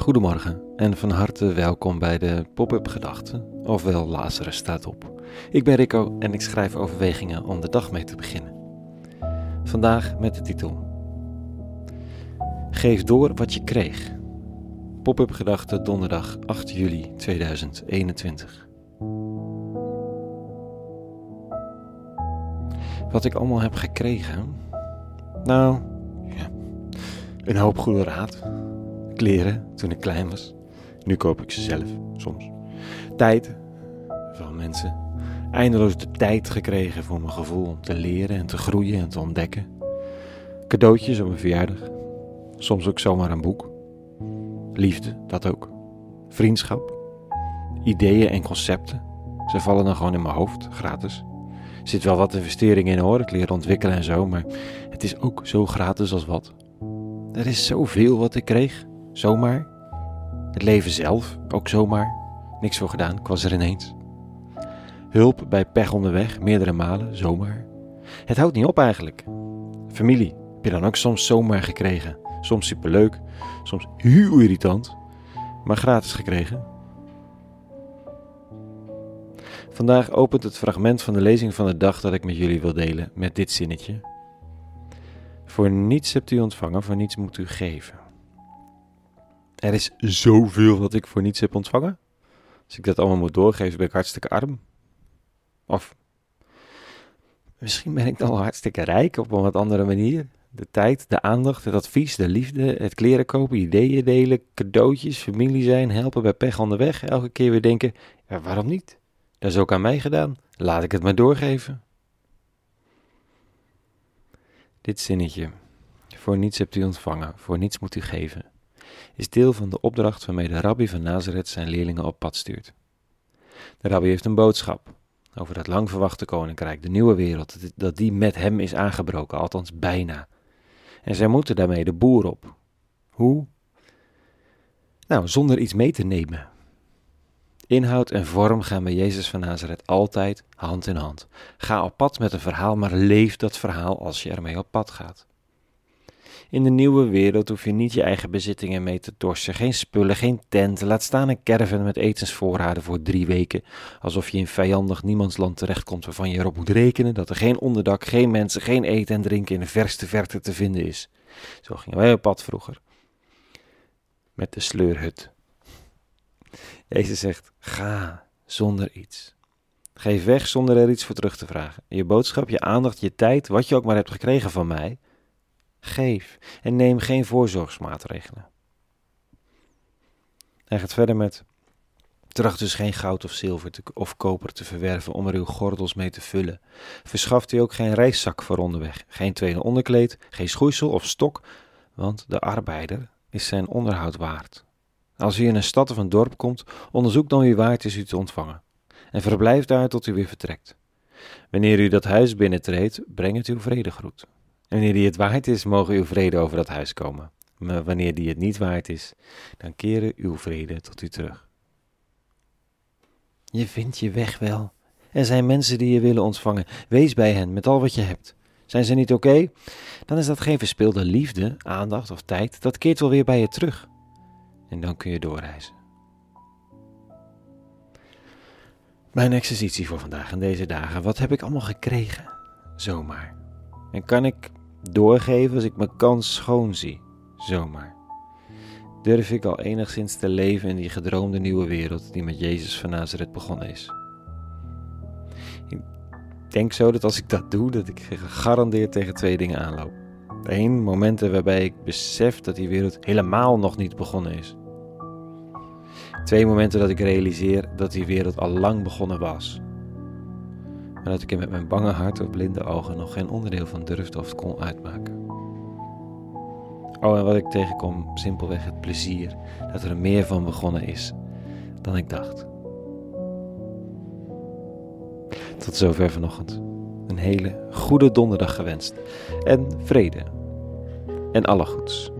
Goedemorgen en van harte welkom bij de Pop-up Gedachten, ofwel Lazarus staat op. Ik ben Rico en ik schrijf overwegingen om de dag mee te beginnen. Vandaag met de titel Geef door wat je kreeg. Pop-up Gedachten donderdag 8 juli 2021. Wat ik allemaal heb gekregen? Nou, ja, een hoop goede raad kleren toen ik klein was. Nu koop ik ze zelf, soms. Tijd van mensen. Eindeloos de tijd gekregen voor mijn gevoel om te leren en te groeien en te ontdekken. Cadeautjes op mijn verjaardag. Soms ook zomaar een boek. Liefde, dat ook. Vriendschap. Ideeën en concepten. Ze vallen dan gewoon in mijn hoofd, gratis. Er zit wel wat investering in hoor, ik leer ontwikkelen en zo, maar het is ook zo gratis als wat. Er is zoveel wat ik kreeg. Zomaar. Het leven zelf, ook zomaar. Niks voor gedaan, ik was er ineens. Hulp bij pech onderweg, meerdere malen, zomaar. Het houdt niet op eigenlijk. Familie heb je dan ook soms zomaar gekregen. Soms superleuk, soms heel irritant, maar gratis gekregen. Vandaag opent het fragment van de lezing van de dag dat ik met jullie wil delen met dit zinnetje. Voor niets hebt u ontvangen, voor niets moet u geven. Er is zoveel wat ik voor niets heb ontvangen. Als ik dat allemaal moet doorgeven, ben ik hartstikke arm. Of misschien ben ik dan wel hartstikke rijk op een wat andere manier. De tijd, de aandacht, het advies, de liefde, het kleren kopen, ideeën delen, cadeautjes, familie zijn, helpen bij pech onderweg. Elke keer weer denken, ja, waarom niet? Dat is ook aan mij gedaan. Laat ik het maar doorgeven. Dit zinnetje. Voor niets hebt u ontvangen, voor niets moet u geven is deel van de opdracht waarmee de rabbi van Nazareth zijn leerlingen op pad stuurt. De rabbi heeft een boodschap over dat lang verwachte koninkrijk, de nieuwe wereld, dat die met hem is aangebroken, althans bijna. En zij moeten daarmee de boer op. Hoe? Nou, zonder iets mee te nemen. Inhoud en vorm gaan bij Jezus van Nazareth altijd hand in hand. Ga op pad met een verhaal, maar leef dat verhaal als je ermee op pad gaat. In de nieuwe wereld hoef je niet je eigen bezittingen mee te torsen. Geen spullen, geen tenten. Laat staan een caravan met etensvoorraden voor drie weken. Alsof je in vijandig niemandsland terechtkomt waarvan je erop moet rekenen dat er geen onderdak, geen mensen, geen eten en drinken in de verste verte te vinden is. Zo gingen wij op pad vroeger. Met de sleurhut. Jezus zegt: ga zonder iets. Geef weg zonder er iets voor terug te vragen. Je boodschap, je aandacht, je tijd, wat je ook maar hebt gekregen van mij Geef en neem geen voorzorgsmaatregelen. Hij gaat verder met: Tracht dus geen goud of zilver of koper te verwerven om er uw gordels mee te vullen. Verschaft u ook geen reiszak voor onderweg, geen tweede onderkleed, geen schoeisel of stok, want de arbeider is zijn onderhoud waard. Als u in een stad of een dorp komt, onderzoek dan wie waard is u te ontvangen. En verblijf daar tot u weer vertrekt. Wanneer u dat huis binnentreedt, breng het uw vredegroet. Wanneer die het waard is, mogen uw vrede over dat huis komen. Maar wanneer die het niet waard is, dan keren uw vrede tot u terug. Je vindt je weg wel. Er zijn mensen die je willen ontvangen. Wees bij hen met al wat je hebt. Zijn ze niet oké? Dan is dat geen verspilde liefde, aandacht of tijd. Dat keert wel weer bij je terug. En dan kun je doorreizen. Mijn exercitie voor vandaag en deze dagen. Wat heb ik allemaal gekregen? Zomaar. En kan ik doorgeven als ik mijn kans schoon zie, zomaar. Durf ik al enigszins te leven in die gedroomde nieuwe wereld die met Jezus van Nazareth begonnen is? Ik denk zo dat als ik dat doe, dat ik gegarandeerd tegen twee dingen aanloop. Eén, momenten waarbij ik besef dat die wereld helemaal nog niet begonnen is. Twee momenten dat ik realiseer dat die wereld al lang begonnen was maar dat ik er met mijn bange hart of blinde ogen nog geen onderdeel van durfde of kon uitmaken. Oh, en wat ik tegenkom, simpelweg het plezier dat er meer van begonnen is dan ik dacht. Tot zover vanochtend. Een hele goede donderdag gewenst. En vrede. En alle goeds.